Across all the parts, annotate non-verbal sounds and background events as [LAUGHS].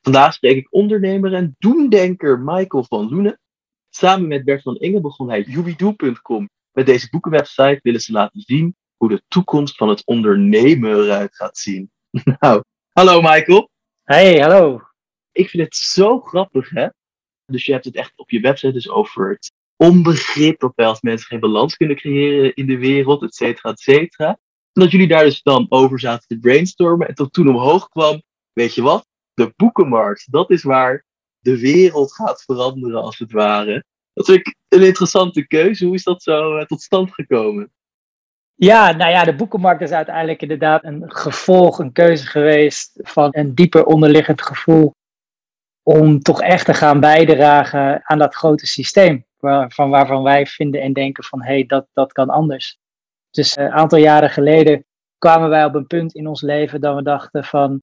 Vandaag spreek ik ondernemer en doendenker Michael van Loenen. Samen met Bert van Inge begon hij Jubidoe.com. Met deze boekenwebsite willen ze laten zien hoe de toekomst van het ondernemen eruit gaat zien. [LAUGHS] Nou, hallo Michael. Hey, hallo. Ik vind het zo grappig, hè? Dus je hebt het echt op je website dus over het onbegrip dat wij als mensen geen balans kunnen creëren in de wereld, et cetera, et cetera. En dat jullie daar dus dan over zaten te brainstormen en tot toen omhoog kwam, weet je wat? De boekenmarkt, dat is waar de wereld gaat veranderen als het ware. Dat vind ik een interessante keuze. Hoe is dat zo eh, tot stand gekomen? Ja, nou ja, de boekenmarkt is uiteindelijk inderdaad een gevolg, een keuze geweest van een dieper onderliggend gevoel om toch echt te gaan bijdragen aan dat grote systeem. Waarvan, waarvan wij vinden en denken van hé, hey, dat, dat kan anders. Dus een aantal jaren geleden kwamen wij op een punt in ons leven dat we dachten van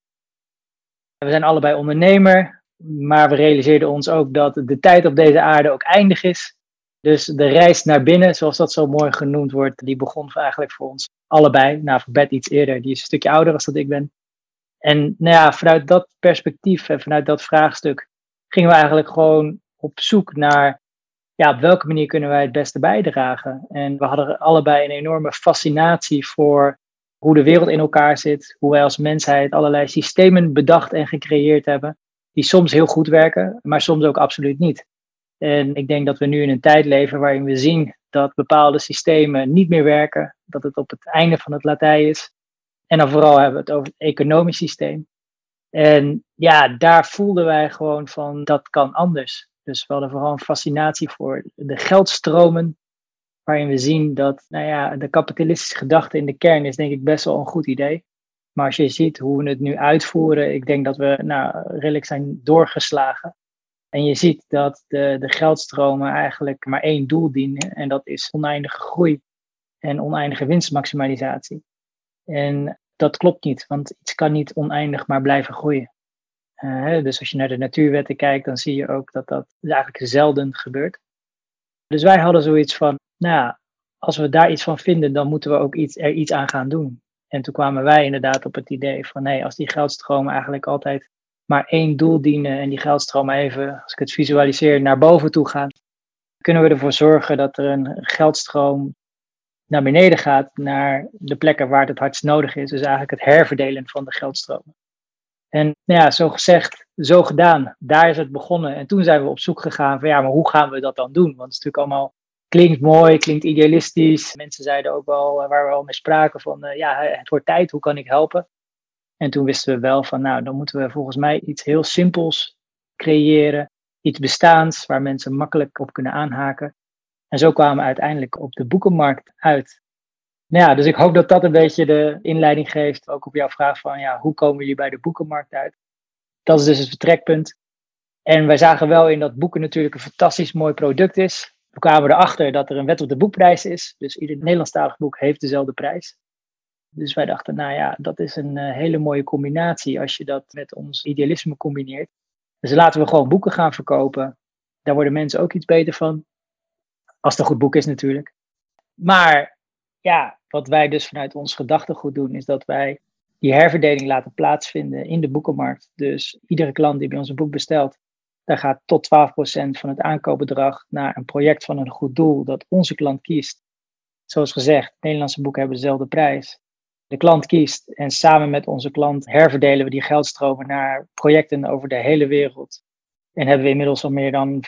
we zijn allebei ondernemer, maar we realiseerden ons ook dat de tijd op deze aarde ook eindig is. Dus de reis naar binnen, zoals dat zo mooi genoemd wordt, die begon eigenlijk voor ons allebei. Nou, voor Bert iets eerder, die is een stukje ouder als dat ik ben. En nou ja, vanuit dat perspectief en vanuit dat vraagstuk gingen we eigenlijk gewoon op zoek naar ja, op welke manier kunnen wij het beste bijdragen. En we hadden allebei een enorme fascinatie voor hoe de wereld in elkaar zit, hoe wij als mensheid allerlei systemen bedacht en gecreëerd hebben, die soms heel goed werken, maar soms ook absoluut niet. En ik denk dat we nu in een tijd leven waarin we zien dat bepaalde systemen niet meer werken, dat het op het einde van het latijn is. En dan vooral hebben we het over het economisch systeem. En ja, daar voelden wij gewoon van dat kan anders. Dus we hadden vooral een fascinatie voor de geldstromen, waarin we zien dat nou ja, de kapitalistische gedachte in de kern is denk ik best wel een goed idee. Maar als je ziet hoe we het nu uitvoeren, ik denk dat we nou, redelijk zijn doorgeslagen. En je ziet dat de, de geldstromen eigenlijk maar één doel dienen en dat is oneindige groei en oneindige winstmaximalisatie. En dat klopt niet, want iets kan niet oneindig maar blijven groeien. Uh, dus als je naar de natuurwetten kijkt, dan zie je ook dat dat eigenlijk zelden gebeurt. Dus wij hadden zoiets van, nou ja, als we daar iets van vinden, dan moeten we ook iets, er iets aan gaan doen. En toen kwamen wij inderdaad op het idee van, nee, als die geldstromen eigenlijk altijd maar één doel dienen en die geldstromen even, als ik het visualiseer, naar boven toe gaan, kunnen we ervoor zorgen dat er een geldstroom naar beneden gaat, naar de plekken waar het het hardst nodig is. Dus eigenlijk het herverdelen van de geldstromen. En nou ja, zo gezegd, zo gedaan. Daar is het begonnen. En toen zijn we op zoek gegaan van ja, maar hoe gaan we dat dan doen? Want het is natuurlijk allemaal, klinkt mooi, klinkt idealistisch. Mensen zeiden ook wel, eh, waar we al mee spraken, van uh, ja, het wordt tijd, hoe kan ik helpen? En toen wisten we wel van nou, dan moeten we volgens mij iets heel simpels creëren. Iets bestaans waar mensen makkelijk op kunnen aanhaken. En zo kwamen we uiteindelijk op de boekenmarkt uit. Nou ja, dus ik hoop dat dat een beetje de inleiding geeft, ook op jouw vraag van ja, hoe komen jullie bij de boekenmarkt uit? Dat is dus het vertrekpunt. En wij zagen wel in dat boeken natuurlijk een fantastisch mooi product is. We kwamen erachter dat er een wet op de boekprijs is. Dus ieder Nederlandstalig boek heeft dezelfde prijs. Dus wij dachten, nou ja, dat is een uh, hele mooie combinatie als je dat met ons idealisme combineert. Dus laten we gewoon boeken gaan verkopen. Daar worden mensen ook iets beter van. Als het een goed boek is natuurlijk. Maar ja, wat wij dus vanuit ons gedachtegoed doen, is dat wij die herverdeling laten plaatsvinden in de boekenmarkt. Dus iedere klant die bij ons een boek bestelt, daar gaat tot 12% van het aankoopbedrag naar een project van een goed doel dat onze klant kiest. Zoals gezegd, Nederlandse boeken hebben dezelfde prijs. De klant kiest en samen met onze klant herverdelen we die geldstromen naar projecten over de hele wereld. En hebben we inmiddels al meer dan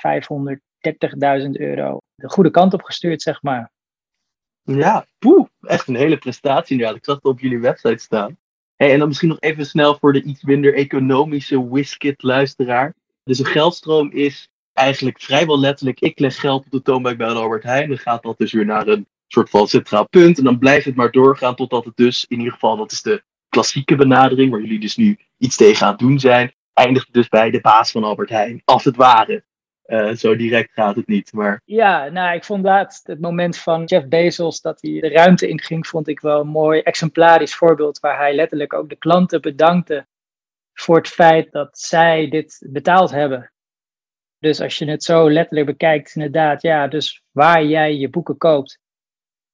530.000 euro de goede kant op gestuurd, zeg maar. Ja, poeh, echt een hele prestatie inderdaad. Ik zag het op jullie website staan. En dan misschien nog even snel voor de iets minder economische Wiskit-luisteraar. Dus een geldstroom is eigenlijk vrijwel letterlijk: ik leg geld op de toonbank bij Albert Heijn. Dan gaat dat dus weer naar een soort van centraal punt. En dan blijft het maar doorgaan totdat het dus, in ieder geval, dat is de klassieke benadering, waar jullie dus nu iets tegen aan het doen zijn, eindigt dus bij de baas van Albert Heijn, als het ware. Uh, zo direct gaat het niet. Maar... Ja, nou, ik vond laatst het moment van Jeff Bezos dat hij de ruimte inging, vond ik wel een mooi exemplarisch voorbeeld. Waar hij letterlijk ook de klanten bedankte voor het feit dat zij dit betaald hebben. Dus als je het zo letterlijk bekijkt, inderdaad, ja, dus waar jij je boeken koopt,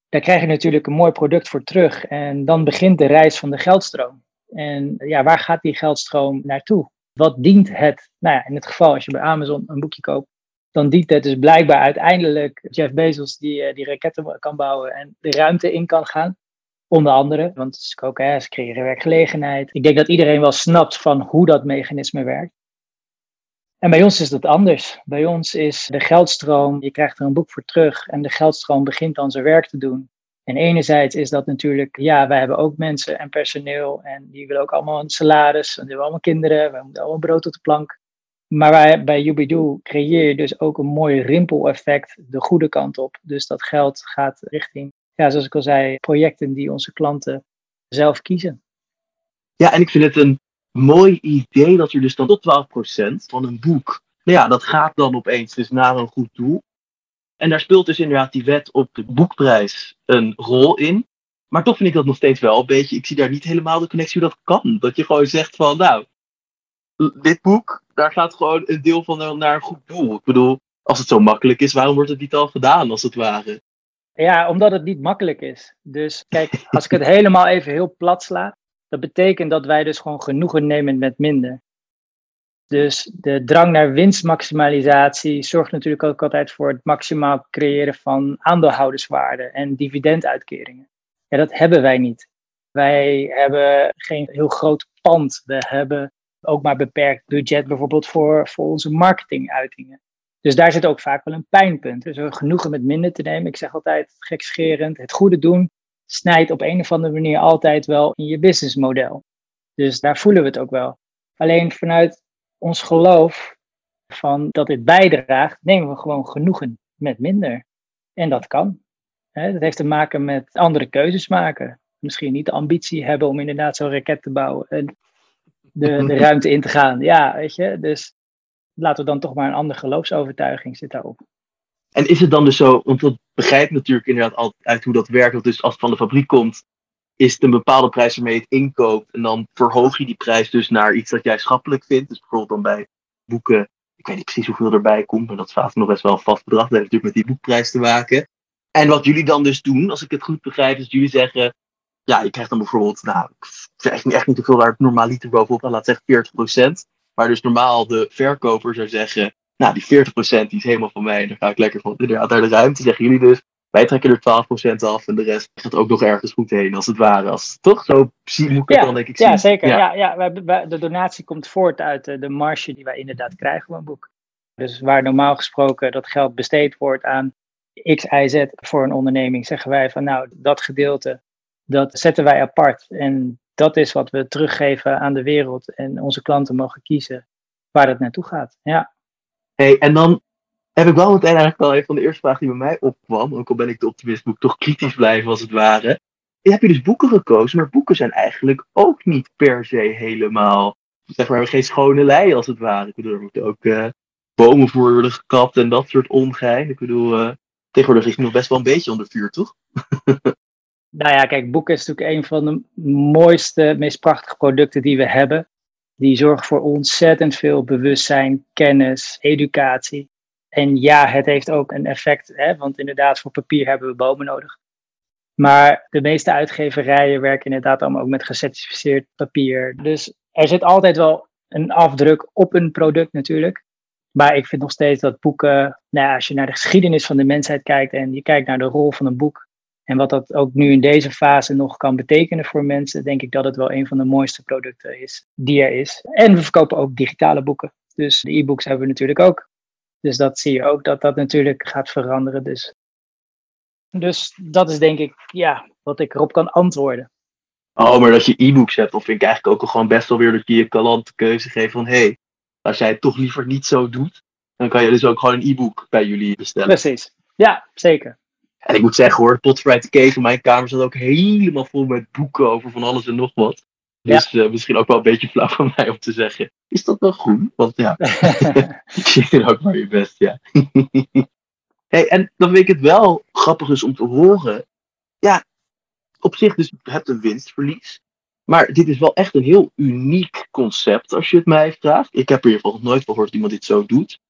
daar krijg je natuurlijk een mooi product voor terug. En dan begint de reis van de geldstroom. En ja, waar gaat die geldstroom naartoe? Wat dient het? Nou ja, in het geval als je bij Amazon een boekje koopt, dan dient het dus blijkbaar uiteindelijk Jeff Bezos die, eh, die raketten kan bouwen en de ruimte in kan gaan. Onder andere, want ze, ook, hè, ze creëren werkgelegenheid. Ik denk dat iedereen wel snapt van hoe dat mechanisme werkt. En bij ons is dat anders. Bij ons is de geldstroom, je krijgt er een boek voor terug en de geldstroom begint dan zijn werk te doen. En enerzijds is dat natuurlijk, ja, wij hebben ook mensen en personeel en die willen ook allemaal een salaris, en die hebben allemaal kinderen, we moeten allemaal brood op de plank. Maar wij, bij Ubidoo creëer je dus ook een mooi rimpeleffect de goede kant op. Dus dat geld gaat richting, ja, zoals ik al zei, projecten die onze klanten zelf kiezen. Ja, en ik vind het een mooi idee dat er dus dan tot 12% van een boek, nou ja, dat gaat dan opeens dus naar een goed doel. En daar speelt dus inderdaad die wet op de boekprijs een rol in. Maar toch vind ik dat nog steeds wel een beetje, ik zie daar niet helemaal de connectie hoe dat kan. Dat je gewoon zegt van, nou, dit boek, daar gaat gewoon een deel van naar een goed doel. Ik bedoel, als het zo makkelijk is, waarom wordt het niet al gedaan, als het ware? Ja, omdat het niet makkelijk is. Dus kijk, als ik het [LAUGHS] helemaal even heel plat sla, dat betekent dat wij dus gewoon genoegen nemen met minder. Dus de drang naar winstmaximalisatie zorgt natuurlijk ook altijd voor het maximaal creëren van aandeelhouderswaarde en dividenduitkeringen. Ja, dat hebben wij niet. Wij hebben geen heel groot pand. We hebben ook maar beperkt budget bijvoorbeeld voor, voor onze marketinguitingen. Dus daar zit ook vaak wel een pijnpunt. Dus genoegen met minder te nemen. Ik zeg altijd gekscherend, het goede doen snijdt op een of andere manier altijd wel in je businessmodel. Dus daar voelen we het ook wel. Alleen vanuit ons geloof van dat dit bijdraagt, nemen we gewoon genoegen met minder. En dat kan. Dat heeft te maken met andere keuzes maken. Misschien niet de ambitie hebben om inderdaad zo'n raket te bouwen en de, de [LAUGHS] ruimte in te gaan. Ja, weet je. Dus laten we dan toch maar een andere geloofsovertuiging zit daarop. En is het dan dus zo, want dat begrijpt natuurlijk inderdaad altijd uit hoe dat werkt. dus als het van de fabriek komt, is het een bepaalde prijs waarmee je het inkoopt. En dan verhoog je die prijs dus naar iets dat jij schappelijk vindt. Dus bijvoorbeeld dan bij boeken, ik weet niet precies hoeveel erbij komt, maar dat is nog best wel een vast bedrag. Dat heeft natuurlijk met die boekprijs te maken. En wat jullie dan dus doen, als ik het goed begrijp, is dat jullie zeggen, ja, je krijgt dan bijvoorbeeld, nou, ik zeg echt, niet hoeveel daar het normaal liter bovenop laat zeggen 40%. Maar dus normaal de verkoper zou zeggen, nou, die 40% die is helemaal van mij. En daar ga ik lekker van inderdaad naar de ruimte. Zeggen jullie dus, wij trekken er 12% af en de rest gaat ook nog ergens goed heen, als het ware. Als, toch? Zo zie moet ik het dan denk ik zien. Ja, zeker. Ja. Ja, wij, de donatie komt voort uit de, de marge die wij inderdaad krijgen van een boek. Dus waar normaal gesproken dat geld besteed wordt aan X, Y, Z voor een onderneming, zeggen wij van nou, dat gedeelte, dat zetten wij apart. En dat is wat we teruggeven aan de wereld. En onze klanten mogen kiezen waar het naartoe gaat. Ja. Hey, en dan heb ik wel meteen eigenlijk al een van de eerste vragen die bij mij opkwam. Ook al ben ik de optimist, moet ik toch kritisch blijven als het ware. Je hebt je dus boeken gekozen, maar boeken zijn eigenlijk ook niet per se helemaal. Zeg maar, geen schone lei als het ware. Ik bedoel, er moeten ook uh, bomen voor worden gekapt en dat soort ongein. Ik bedoel, uh, tegenwoordig is het nog best wel een beetje onder vuur, toch? [LAUGHS] nou ja, kijk, boeken is natuurlijk een van de mooiste, meest prachtige producten die we hebben. Die zorgen voor ontzettend veel bewustzijn, kennis, educatie. En ja, het heeft ook een effect, hè, want inderdaad, voor papier hebben we bomen nodig. Maar de meeste uitgeverijen werken inderdaad allemaal ook met gecertificeerd papier. Dus er zit altijd wel een afdruk op een product natuurlijk. Maar ik vind nog steeds dat boeken, nou ja, als je naar de geschiedenis van de mensheid kijkt en je kijkt naar de rol van een boek, en wat dat ook nu in deze fase nog kan betekenen voor mensen, denk ik dat het wel een van de mooiste producten is die er is. En we verkopen ook digitale boeken. Dus de e-books hebben we natuurlijk ook. Dus dat zie je ook dat dat natuurlijk gaat veranderen. Dus, dus dat is denk ik ja, wat ik erop kan antwoorden. Oh, maar dat je e-books hebt, of vind ik eigenlijk ook gewoon best wel weer dat je je klant de keuze geeft van hé, hey, als jij het toch liever niet zo doet, dan kan je dus ook gewoon een e-book bij jullie bestellen. Precies, ja, zeker. En ik moet zeggen hoor, Potfried Cave in mijn kamer zat ook helemaal vol met boeken over van alles en nog wat. Dus uh, misschien ook wel een beetje flauw van mij om te zeggen, is dat wel goed? Want ja, [LAUGHS] je doet ook maar je best, ja. [LAUGHS] hey, en dan vind ik het wel grappig is om te horen. Ja, op zich dus je hebt een winstverlies. Maar dit is wel echt een heel uniek concept als je het mij vraagt. Ik heb er in ieder geval nog nooit van gehoord dat iemand dit zo doet.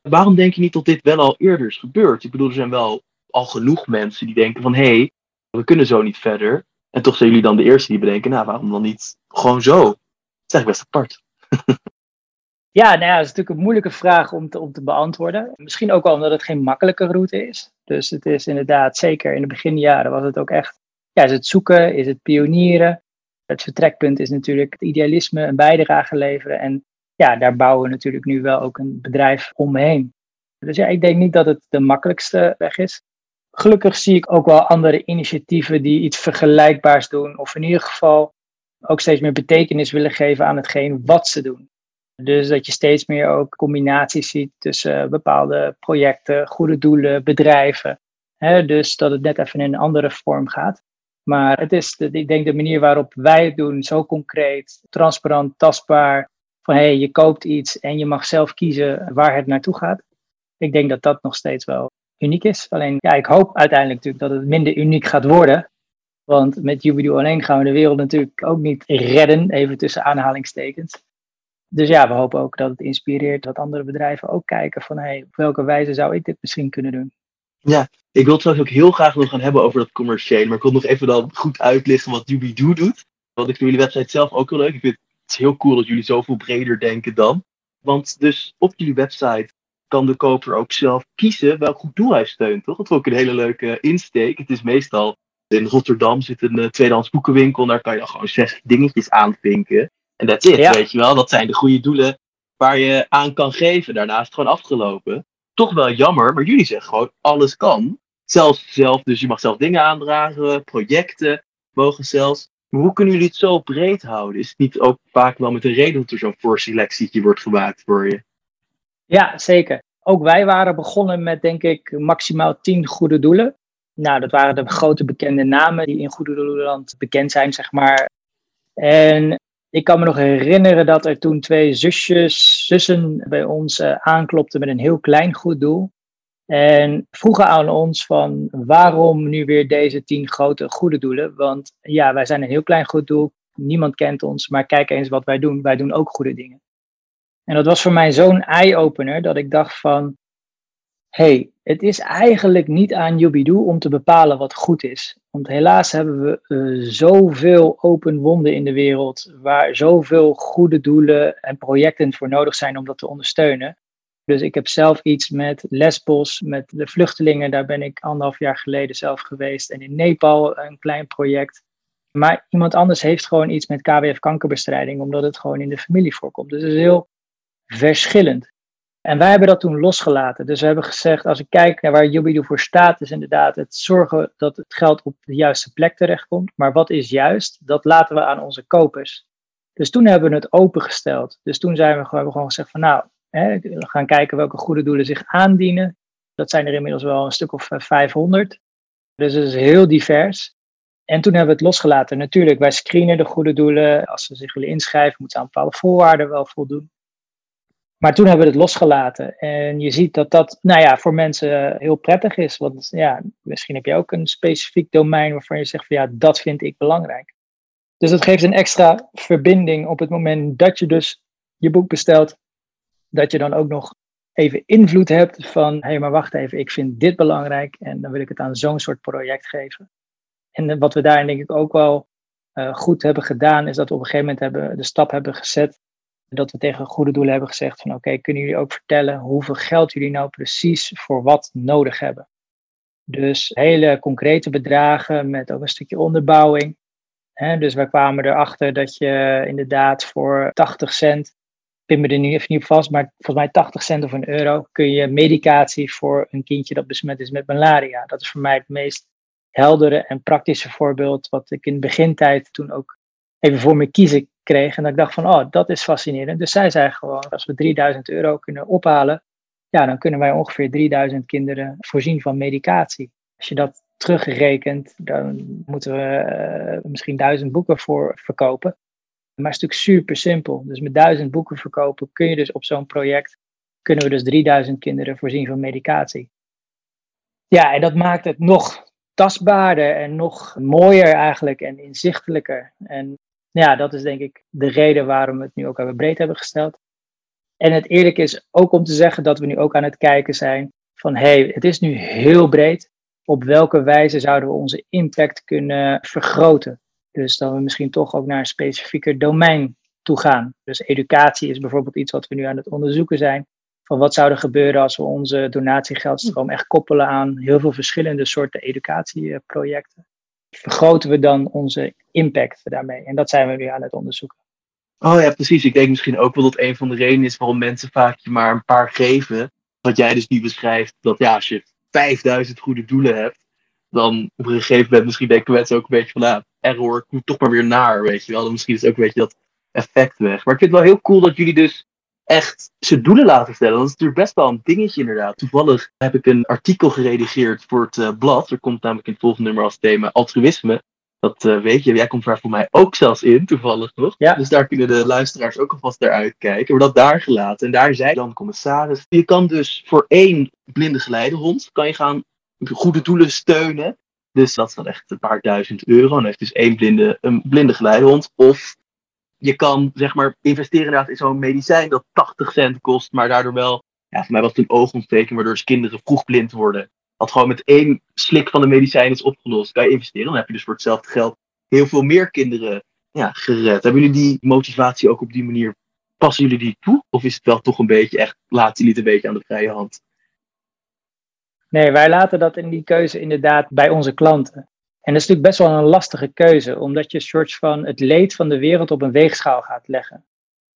Waarom denk je niet dat dit wel al eerder is gebeurd? Ik bedoel, er zijn wel al genoeg mensen die denken van... hé, hey, we kunnen zo niet verder. En toch zijn jullie dan de eerste die bedenken... nou, waarom dan niet gewoon zo? Dat is eigenlijk best apart. [LAUGHS] ja, nou ja, dat is natuurlijk een moeilijke vraag om te, om te beantwoorden. Misschien ook wel omdat het geen makkelijke route is. Dus het is inderdaad, zeker in de beginjaren was het ook echt... Ja, is het zoeken, is het pionieren... Het vertrekpunt is natuurlijk het idealisme, een bijdrage leveren. En ja, daar bouwen we natuurlijk nu wel ook een bedrijf omheen. Dus ja, ik denk niet dat het de makkelijkste weg is. Gelukkig zie ik ook wel andere initiatieven die iets vergelijkbaars doen. Of in ieder geval ook steeds meer betekenis willen geven aan hetgeen wat ze doen. Dus dat je steeds meer ook combinaties ziet tussen bepaalde projecten, goede doelen, bedrijven. dus dat het net even in een andere vorm gaat. Maar het is, de, ik denk, de manier waarop wij het doen, zo concreet, transparant, tastbaar. Van hé, hey, je koopt iets en je mag zelf kiezen waar het naartoe gaat. Ik denk dat dat nog steeds wel uniek is. Alleen, ja, ik hoop uiteindelijk natuurlijk dat het minder uniek gaat worden. Want met Jubido alleen gaan we de wereld natuurlijk ook niet redden, even tussen aanhalingstekens. Dus ja, we hopen ook dat het inspireert dat andere bedrijven ook kijken van hey, op welke wijze zou ik dit misschien kunnen doen. Ja, ik wil het trouwens ook heel graag nog gaan hebben over dat commerciële. Maar ik wil nog even dan goed uitleggen wat Doobie-Doo doet. Want ik vind jullie website zelf ook heel leuk. Ik vind het heel cool dat jullie zoveel breder denken dan. Want dus op jullie website kan de koper ook zelf kiezen welk goed doel hij steunt, toch? Dat is ook een hele leuke insteek. Het is meestal, in Rotterdam zit een uh, tweedehands boekenwinkel. Daar kan je dan gewoon zes dingetjes aanvinken. En dat is, weet je wel. Dat zijn de goede doelen waar je aan kan geven. Daarna is het gewoon afgelopen toch wel jammer, maar jullie zeggen gewoon alles kan. Zelfs zelf, dus je mag zelf dingen aandragen, projecten mogen zelfs. Maar hoe kunnen jullie het zo breed houden? Is het niet ook vaak wel met een reden dat er zo'n voorselectietje wordt gemaakt voor je? Ja, zeker. Ook wij waren begonnen met, denk ik, maximaal tien goede doelen. Nou, dat waren de grote bekende namen die in Goede Doelenland bekend zijn, zeg maar. En ik kan me nog herinneren dat er toen twee zusjes, zussen bij ons uh, aanklopten met een heel klein goed doel. En vroegen aan ons van waarom nu weer deze tien grote goede doelen? Want ja, wij zijn een heel klein goed doel. Niemand kent ons, maar kijk eens wat wij doen. Wij doen ook goede dingen. En dat was voor mij zo'n eye-opener dat ik dacht van, hey, het is eigenlijk niet aan Jubidoe om te bepalen wat goed is. Want helaas hebben we uh, zoveel open wonden in de wereld, waar zoveel goede doelen en projecten voor nodig zijn om dat te ondersteunen. Dus ik heb zelf iets met Lesbos, met de vluchtelingen, daar ben ik anderhalf jaar geleden zelf geweest. En in Nepal een klein project. Maar iemand anders heeft gewoon iets met KWF kankerbestrijding, omdat het gewoon in de familie voorkomt. Dus het is heel verschillend. En wij hebben dat toen losgelaten. Dus we hebben gezegd, als ik kijk naar waar Jubido voor staat, is inderdaad het zorgen dat het geld op de juiste plek terechtkomt. Maar wat is juist? Dat laten we aan onze kopers. Dus toen hebben we het opengesteld. Dus toen zijn we gewoon, hebben gewoon gezegd van nou, hè, we gaan kijken welke goede doelen zich aandienen. Dat zijn er inmiddels wel een stuk of 500. Eh, dus het is heel divers. En toen hebben we het losgelaten. Natuurlijk, wij screenen de goede doelen. Als ze zich willen inschrijven, moeten ze aan bepaalde voorwaarden wel voldoen. Maar toen hebben we het losgelaten. En je ziet dat dat nou ja, voor mensen heel prettig is. Want ja, misschien heb je ook een specifiek domein waarvan je zegt van ja, dat vind ik belangrijk. Dus dat geeft een extra verbinding op het moment dat je dus je boek bestelt. Dat je dan ook nog even invloed hebt van hé, hey, maar wacht even, ik vind dit belangrijk en dan wil ik het aan zo'n soort project geven. En wat we daarin denk ik ook wel uh, goed hebben gedaan, is dat we op een gegeven moment hebben, de stap hebben gezet dat we tegen goede doelen hebben gezegd van oké, kunnen jullie ook vertellen hoeveel geld jullie nou precies voor wat nodig hebben. Dus hele concrete bedragen met ook een stukje onderbouwing. dus wij kwamen erachter dat je inderdaad voor 80 cent, pin me er even niet op vast, maar volgens mij 80 cent of een euro kun je medicatie voor een kindje dat besmet is met malaria. Dat is voor mij het meest heldere en praktische voorbeeld wat ik in de begintijd toen ook even voor me kiezen kreeg. En dat ik dacht van, oh, dat is fascinerend. Dus zij zei gewoon, als we 3000 euro kunnen ophalen, ja, dan kunnen wij ongeveer 3000 kinderen voorzien van medicatie. Als je dat teruggerekend, dan moeten we uh, misschien duizend boeken voor verkopen. Maar het is natuurlijk super simpel. Dus met duizend boeken verkopen kun je dus op zo'n project, kunnen we dus 3000 kinderen voorzien van medicatie. Ja, en dat maakt het nog tastbaarder en nog mooier eigenlijk en inzichtelijker. En ja, dat is denk ik de reden waarom we het nu ook hebben breed hebben gesteld. En het eerlijk is ook om te zeggen dat we nu ook aan het kijken zijn van hey, het is nu heel breed. Op welke wijze zouden we onze impact kunnen vergroten? Dus dat we misschien toch ook naar een specifieker domein toe gaan. Dus educatie is bijvoorbeeld iets wat we nu aan het onderzoeken zijn. Van wat zou er gebeuren als we onze donatiegeldstroom echt koppelen aan heel veel verschillende soorten educatieprojecten. Vergroten we dan onze impact daarmee? En dat zijn we nu aan het onderzoeken. Oh ja, precies. Ik denk misschien ook wel dat een van de redenen is waarom mensen vaak je maar een paar geven. Wat jij dus niet beschrijft, dat ja, als je 5000 goede doelen hebt, dan op een gegeven moment misschien denken mensen ook een beetje van, nou, error, ik moet toch maar weer naar, weet je wel. Dan misschien is ook een beetje dat effect weg. Maar ik vind het wel heel cool dat jullie dus echt ze doelen laten stellen. Dat is natuurlijk best wel een dingetje inderdaad. Toevallig heb ik een artikel geredigeerd voor het uh, blad. Er komt namelijk in het volgende nummer als thema altruïsme. Dat uh, weet je, jij komt daar voor mij ook zelfs in, toevallig nog. Ja. Dus daar kunnen de luisteraars ook alvast naar uitkijken. Maar dat daar gelaten. En daar zei dan commissaris, je kan dus voor één blinde geleidehond, kan je gaan goede doelen steunen. Dus dat is dan echt een paar duizend euro. En heeft dus één blinde, een blinde geleidehond. Of je kan zeg maar investeren inderdaad in zo'n medicijn dat 80 cent kost, maar daardoor wel, ja, voor mij was het een oogontsteking, waardoor kinderen vroeg blind worden. Dat gewoon met één slik van de medicijn is opgelost. Kan je investeren, dan heb je dus voor hetzelfde geld heel veel meer kinderen ja, gered. Hebben jullie die motivatie ook op die manier, passen jullie die toe? Of is het wel toch een beetje echt, laten jullie het een beetje aan de vrije hand? Nee, wij laten dat in die keuze inderdaad bij onze klanten. En dat is natuurlijk best wel een lastige keuze, omdat je een soort van het leed van de wereld op een weegschaal gaat leggen.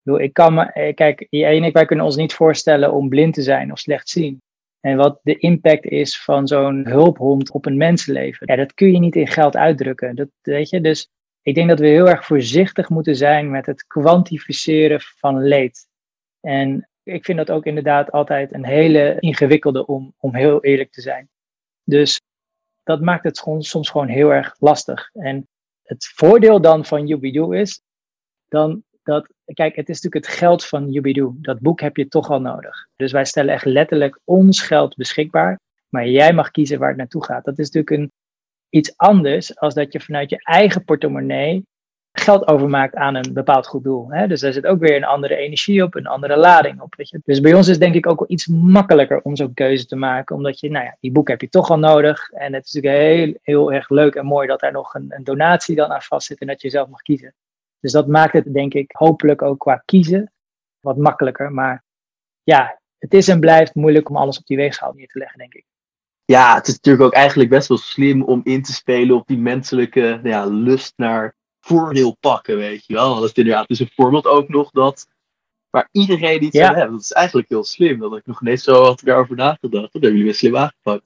Ik kan me, eh, kijk, jij en ik, wij kunnen ons niet voorstellen om blind te zijn of slecht zien. En wat de impact is van zo'n hulphond op een mensenleven, ja, dat kun je niet in geld uitdrukken. Dat, weet je? Dus ik denk dat we heel erg voorzichtig moeten zijn met het kwantificeren van leed. En ik vind dat ook inderdaad altijd een hele ingewikkelde om, om heel eerlijk te zijn. Dus dat maakt het soms gewoon heel erg lastig. En het voordeel dan van Yubidu is dan dat, kijk, het is natuurlijk het geld van Yubidu. Dat boek heb je toch al nodig. Dus wij stellen echt letterlijk ons geld beschikbaar, maar jij mag kiezen waar het naartoe gaat. Dat is natuurlijk een, iets anders als dat je vanuit je eigen portemonnee geld overmaakt aan een bepaald goed doel. Hè? Dus daar zit ook weer een andere energie op, een andere lading op. Weet je? Dus bij ons is denk ik ook wel iets makkelijker om zo'n keuze te maken. Omdat je, nou ja, die boek heb je toch al nodig. En het is natuurlijk heel, heel erg leuk en mooi dat daar nog een, een donatie dan aan vast zit en dat je zelf mag kiezen. Dus dat maakt het denk ik hopelijk ook qua kiezen wat makkelijker. Maar ja, het is en blijft moeilijk om alles op die weegschaal neer te leggen, denk ik. Ja, het is natuurlijk ook eigenlijk best wel slim om in te spelen op die menselijke nou ja, lust naar voordeel pakken, weet je wel. Dat is inderdaad dus een voorbeeld ook nog dat waar iedereen iets ja. aan heeft. Dat is eigenlijk heel slim. Dat ik nog niet zo had daarover nagedacht. Dat hebben jullie weer slim aangepakt.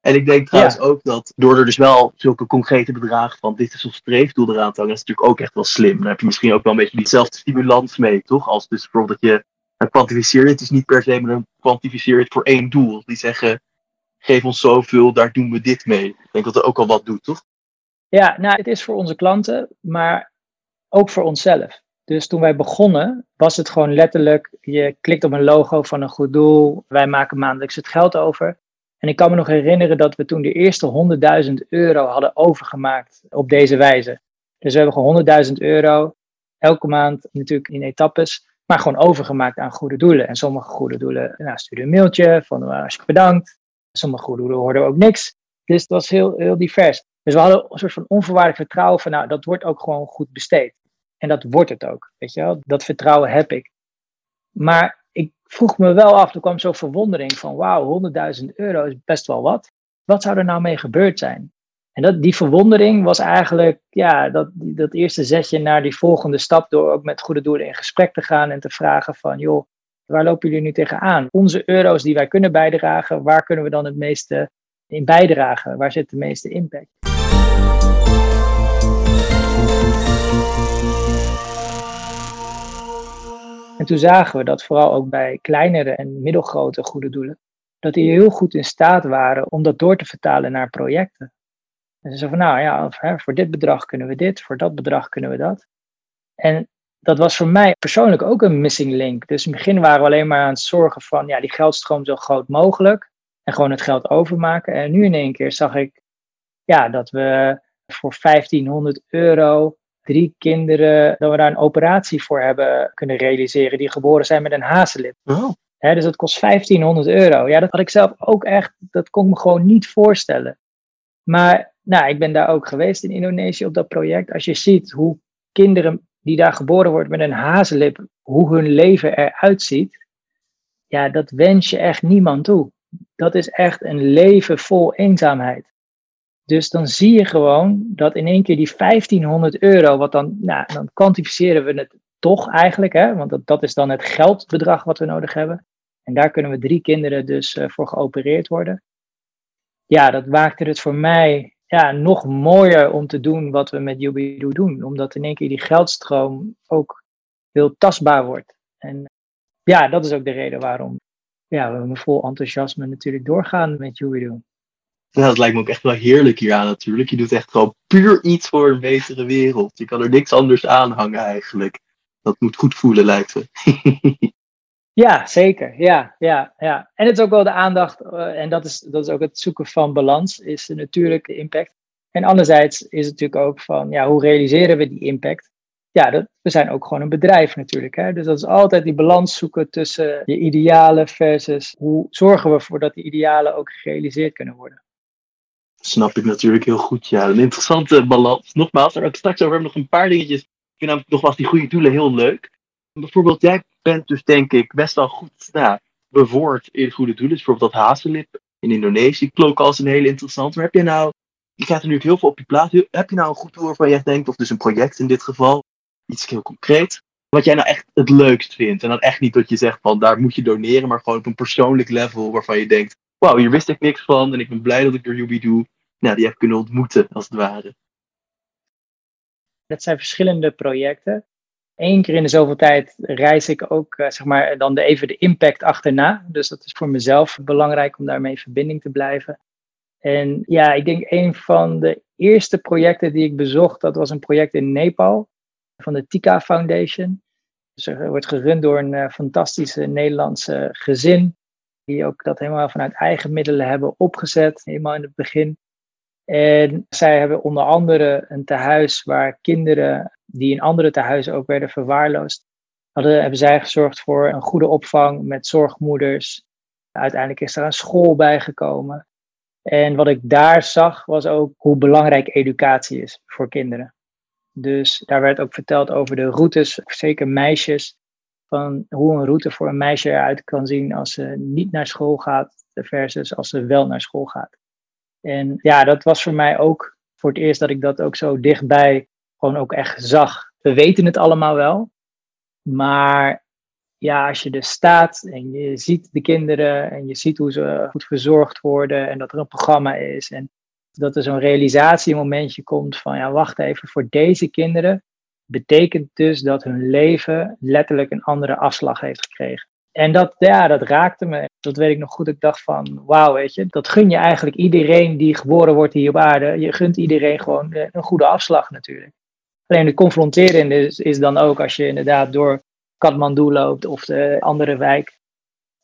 En ik denk trouwens ook dat door er dus wel zulke concrete bedragen van dit is ons streefdoel eraan te hangen, is natuurlijk ook echt wel slim. Dan heb je misschien ook wel een beetje diezelfde stimulans mee, toch? Als dus bijvoorbeeld dat je een kwantificeert, het is niet per se, maar een kwantificeer het voor één doel. Die zeggen, geef ons zoveel, daar doen we dit mee. Ik denk dat dat ook al wat doet, toch? Ja, nou, het is voor onze klanten, maar ook voor onszelf. Dus toen wij begonnen, was het gewoon letterlijk: je klikt op een logo van een goed doel, wij maken maandelijks het geld over. En ik kan me nog herinneren dat we toen de eerste 100.000 euro hadden overgemaakt op deze wijze. Dus we hebben gewoon 100.000 euro elke maand, natuurlijk in etappes, maar gewoon overgemaakt aan goede doelen. En sommige goede doelen, nou, een mailtje van uh, als bedankt. Sommige goede doelen hoorden ook niks. Dus het was heel, heel divers. Dus we hadden een soort van onvoorwaardelijk vertrouwen van, nou, dat wordt ook gewoon goed besteed. En dat wordt het ook, weet je wel. Dat vertrouwen heb ik. Maar ik vroeg me wel af, er kwam zo'n verwondering van, wauw, 100.000 euro is best wel wat. Wat zou er nou mee gebeurd zijn? En dat, die verwondering was eigenlijk ja, dat, dat eerste zetje naar die volgende stap door ook met goede doelen in gesprek te gaan en te vragen van, joh, waar lopen jullie nu tegenaan? Onze euro's die wij kunnen bijdragen, waar kunnen we dan het meeste in bijdragen? Waar zit de meeste impact? En toen zagen we dat vooral ook bij kleinere en middelgrote goede doelen, dat die heel goed in staat waren om dat door te vertalen naar projecten. En ze zeiden van nou ja, voor dit bedrag kunnen we dit, voor dat bedrag kunnen we dat. En dat was voor mij persoonlijk ook een missing link. Dus in het begin waren we alleen maar aan het zorgen van ja, die geldstroom zo groot mogelijk. En gewoon het geld overmaken. En nu in één keer zag ik ja, dat we voor 1500 euro drie kinderen, dat we daar een operatie voor hebben kunnen realiseren die geboren zijn met een hazenlip. Oh. dus dat kost 1500 euro. Ja, dat had ik zelf ook echt, dat kon ik me gewoon niet voorstellen. Maar nou, ik ben daar ook geweest in Indonesië op dat project. Als je ziet hoe kinderen die daar geboren worden met een hazenlip, hoe hun leven eruit ziet, ja, dat wens je echt niemand toe. Dat is echt een leven vol eenzaamheid. Dus dan zie je gewoon dat in één keer die 1500 euro, wat dan, nou, dan kwantificeren we het toch eigenlijk, hè, want dat, dat is dan het geldbedrag wat we nodig hebben. En daar kunnen we drie kinderen dus uh, voor geopereerd worden. Ja, dat maakte het voor mij ja, nog mooier om te doen wat we met Jubidu doen. Omdat in één keer die geldstroom ook heel tastbaar wordt. En ja, dat is ook de reden waarom ja, we vol enthousiasme natuurlijk doorgaan met Jubidu. Dat lijkt me ook echt wel heerlijk hier aan natuurlijk. Je doet echt gewoon puur iets voor een betere wereld. Je kan er niks anders aan hangen eigenlijk. Dat moet goed voelen, lijkt me. [LAUGHS] ja, zeker. Ja, ja, ja. En het is ook wel de aandacht, uh, en dat is, dat is ook het zoeken van balans, is de impact. En anderzijds is het natuurlijk ook van, ja, hoe realiseren we die impact? Ja, dat, we zijn ook gewoon een bedrijf natuurlijk. Hè? Dus dat is altijd die balans zoeken tussen je idealen versus hoe zorgen we ervoor dat die idealen ook gerealiseerd kunnen worden snap ik natuurlijk heel goed. Ja, een interessante balans. Nogmaals, daar ook straks over hebben nog een paar dingetjes. Ik vind namelijk nogmaals die goede doelen heel leuk. Bijvoorbeeld, jij bent dus denk ik best wel goed nou, bevoord in goede doelen. Dus bijvoorbeeld dat hazenlip in Indonesië klonk als een hele interessant. Maar heb je nou, je krijgt er nu heel veel op je plaat. Heb je nou een goed doel waarvan jij denkt, of dus een project in dit geval, iets heel concreet, wat jij nou echt het leukst vindt? En dan echt niet dat je zegt van daar moet je doneren, maar gewoon op een persoonlijk level waarvan je denkt, wauw, hier wist ik niks van en ik ben blij dat ik door Yubi doe nou, die heb kunnen ontmoeten, als het ware. Dat zijn verschillende projecten. Eén keer in de zoveel tijd reis ik ook, eh, zeg maar, dan de, even de impact achterna. Dus dat is voor mezelf belangrijk om daarmee in verbinding te blijven. En ja, ik denk een van de eerste projecten die ik bezocht, dat was een project in Nepal van de Tika Foundation. Dus er wordt gerund door een uh, fantastische Nederlandse gezin, die ook dat helemaal vanuit eigen middelen hebben opgezet, helemaal in het begin. En zij hebben onder andere een tehuis waar kinderen die in andere tehuizen ook werden verwaarloosd, hadden, hebben zij gezorgd voor een goede opvang met zorgmoeders. Uiteindelijk is er een school bijgekomen. En wat ik daar zag was ook hoe belangrijk educatie is voor kinderen. Dus daar werd ook verteld over de routes, zeker meisjes, van hoe een route voor een meisje eruit kan zien als ze niet naar school gaat versus als ze wel naar school gaat. En ja, dat was voor mij ook voor het eerst dat ik dat ook zo dichtbij gewoon ook echt zag. We weten het allemaal wel, maar ja, als je er staat en je ziet de kinderen en je ziet hoe ze goed verzorgd worden en dat er een programma is en dat er zo'n realisatiemomentje komt van ja, wacht even, voor deze kinderen betekent dus dat hun leven letterlijk een andere afslag heeft gekregen. En dat, ja, dat raakte me. Dat weet ik nog goed. Ik dacht van, wauw, weet je, dat gun je eigenlijk iedereen die geboren wordt hier op aarde. Je gunt iedereen gewoon een goede afslag natuurlijk. Alleen het confronterende is, dan ook als je inderdaad door Kathmandu loopt of de andere wijk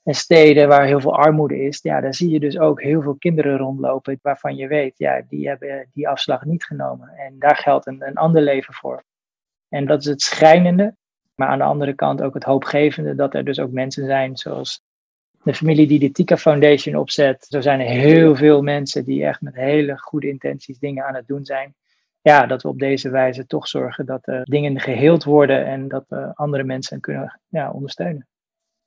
en steden waar heel veel armoede is. Ja, daar zie je dus ook heel veel kinderen rondlopen waarvan je weet, ja, die hebben die afslag niet genomen. En daar geldt een ander leven voor. En dat is het schrijnende. Maar aan de andere kant ook het hoopgevende dat er dus ook mensen zijn zoals de familie die de Tika Foundation opzet. Zo zijn er heel veel mensen die echt met hele goede intenties dingen aan het doen zijn. Ja, dat we op deze wijze toch zorgen dat er dingen geheeld worden en dat we andere mensen kunnen ja, ondersteunen.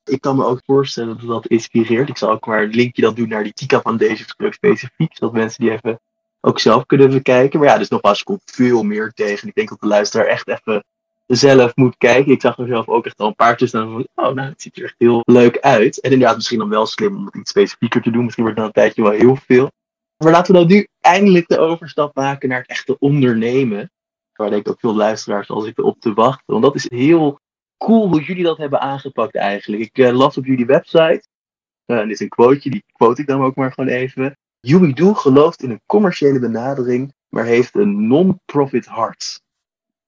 Ik kan me ook voorstellen dat dat inspireert. Ik zal ook maar een linkje dan doen naar die Tika Foundation specifiek, zodat mensen die even ook zelf kunnen bekijken. Maar ja, dus nogmaals, er komt veel meer tegen. Ik denk dat de luisteraar echt even zelf moet kijken. Ik zag mezelf ook echt al een paar tussen. van, oh, nou, het ziet er echt heel leuk uit. En inderdaad, misschien dan wel slim om het iets specifieker te doen. Misschien wordt het dan een tijdje wel heel veel. Maar laten we dan nu eindelijk de overstap maken naar het echte ondernemen. Waar denk ik ook veel luisteraars al zitten op te wachten. Want dat is heel cool hoe jullie dat hebben aangepakt eigenlijk. Ik uh, las op jullie website. Uh, dit is een quoteje, die quote ik dan ook maar gewoon even. Do gelooft in een commerciële benadering, maar heeft een non-profit hart.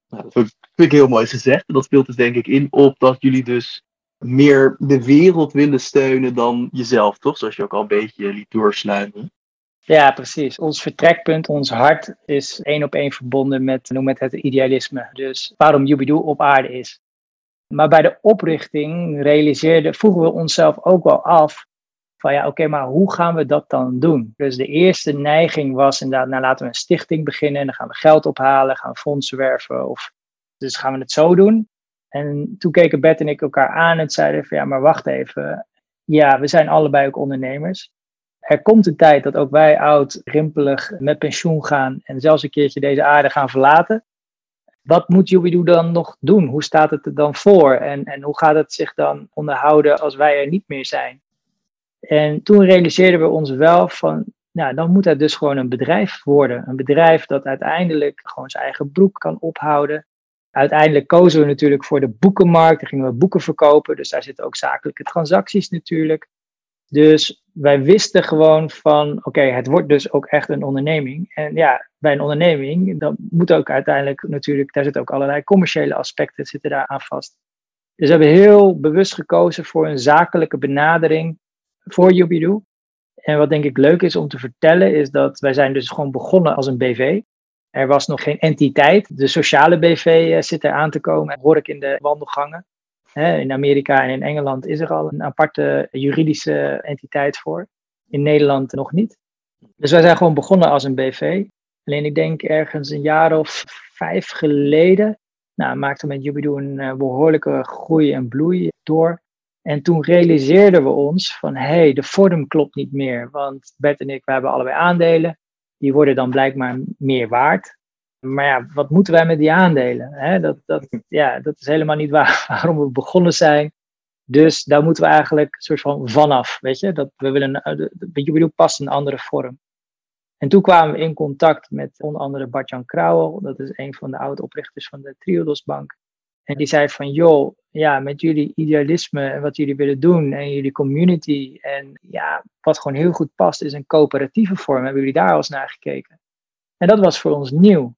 Nou, dat Vind ik heel mooi gezegd. En dat speelt dus denk ik in op dat jullie dus meer de wereld willen steunen dan jezelf, toch? Zoals je ook al een beetje liet doorsluiten. Ja, precies. Ons vertrekpunt, ons hart is één op één verbonden met, noem het, het idealisme. Dus waarom Jubidoo op aarde is. Maar bij de oprichting realiseerden, vroegen we onszelf ook wel af van ja, oké, maar hoe gaan we dat dan doen? Dus de eerste neiging was inderdaad, nou laten we een stichting beginnen, dan gaan we geld ophalen, gaan fondsen werven, of dus gaan we het zo doen. En toen keken Bert en ik elkaar aan en zeiden van ja, maar wacht even, ja, we zijn allebei ook ondernemers. Er komt een tijd dat ook wij oud, rimpelig, met pensioen gaan en zelfs een keertje deze aarde gaan verlaten. Wat moet Jubidoo dan nog doen? Hoe staat het er dan voor? En, en hoe gaat het zich dan onderhouden als wij er niet meer zijn? En toen realiseerden we ons wel van, nou, dan moet het dus gewoon een bedrijf worden. Een bedrijf dat uiteindelijk gewoon zijn eigen broek kan ophouden. Uiteindelijk kozen we natuurlijk voor de boekenmarkt. Daar gingen we boeken verkopen. Dus daar zitten ook zakelijke transacties natuurlijk. Dus wij wisten gewoon van, oké, het wordt dus ook echt een onderneming. En ja, bij een onderneming, dan moet ook uiteindelijk natuurlijk, daar zitten ook allerlei commerciële aspecten zitten daar aan vast. Dus we hebben heel bewust gekozen voor een zakelijke benadering voor Jubidoo. En wat denk ik leuk is om te vertellen, is dat wij zijn dus gewoon begonnen als een BV. Er was nog geen entiteit. De sociale BV eh, zit er aan te komen, hoor ik in de wandelgangen. In Amerika en in Engeland is er al een aparte juridische entiteit voor. In Nederland nog niet. Dus wij zijn gewoon begonnen als een BV. Alleen ik denk ergens een jaar of vijf geleden nou, maakte met Jubidoo een eh, behoorlijke groei en bloei door. En toen realiseerden we ons van, hé, hey, de vorm klopt niet meer. Want Bert en ik, we hebben allebei aandelen. Die worden dan blijkbaar meer waard. Maar ja, wat moeten wij met die aandelen? dat, dat, ja, dat is helemaal niet waar, [LAUGHS] waarom we begonnen zijn. Dus daar moeten we eigenlijk een soort van vanaf, weet je. Dat we willen, eh, de, de, de past een andere vorm. En toen kwamen we in contact met onder andere Bartjan Krauwel. Dat is een van de oude-oprichters van de Triodos Bank. En die zei van, joh, ja, met jullie idealisme en wat jullie willen doen en jullie community. En ja, wat gewoon heel goed past is een coöperatieve vorm. Hebben jullie daar al eens naar gekeken? En dat was voor ons nieuw.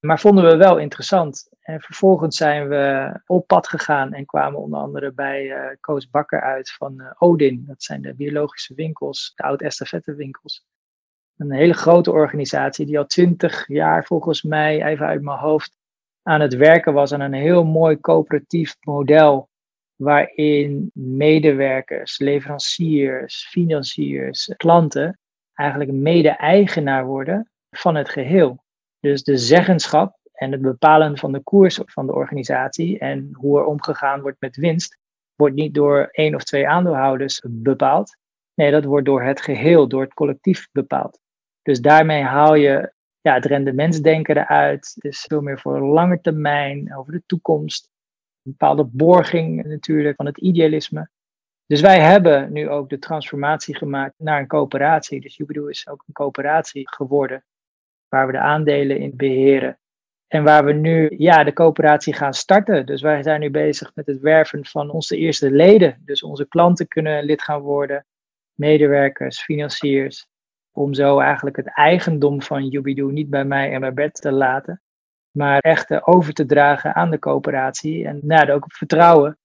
Maar vonden we wel interessant. En vervolgens zijn we op pad gegaan en kwamen onder andere bij uh, Koos Bakker uit van uh, Odin. Dat zijn de biologische winkels, de oud-estafette winkels. Een hele grote organisatie die al twintig jaar volgens mij, even uit mijn hoofd, aan het werken was aan een heel mooi coöperatief model. Waarin medewerkers, leveranciers, financiers, klanten eigenlijk mede-eigenaar worden van het geheel. Dus de zeggenschap en het bepalen van de koers van de organisatie en hoe er omgegaan wordt met winst, wordt niet door één of twee aandeelhouders bepaald. Nee, dat wordt door het geheel, door het collectief bepaald. Dus daarmee haal je ja, het rendementsdenken eruit. Dus veel meer voor lange termijn, over de toekomst. Een bepaalde borging natuurlijk van het idealisme. Dus wij hebben nu ook de transformatie gemaakt naar een coöperatie. Dus Jubidoo is ook een coöperatie geworden, waar we de aandelen in beheren. En waar we nu ja, de coöperatie gaan starten. Dus wij zijn nu bezig met het werven van onze eerste leden. Dus onze klanten kunnen lid gaan worden, medewerkers, financiers. Om zo eigenlijk het eigendom van Jubidoo niet bij mij en bij Bert te laten. Maar echt over te dragen aan de coöperatie. En nou, ook op vertrouwen.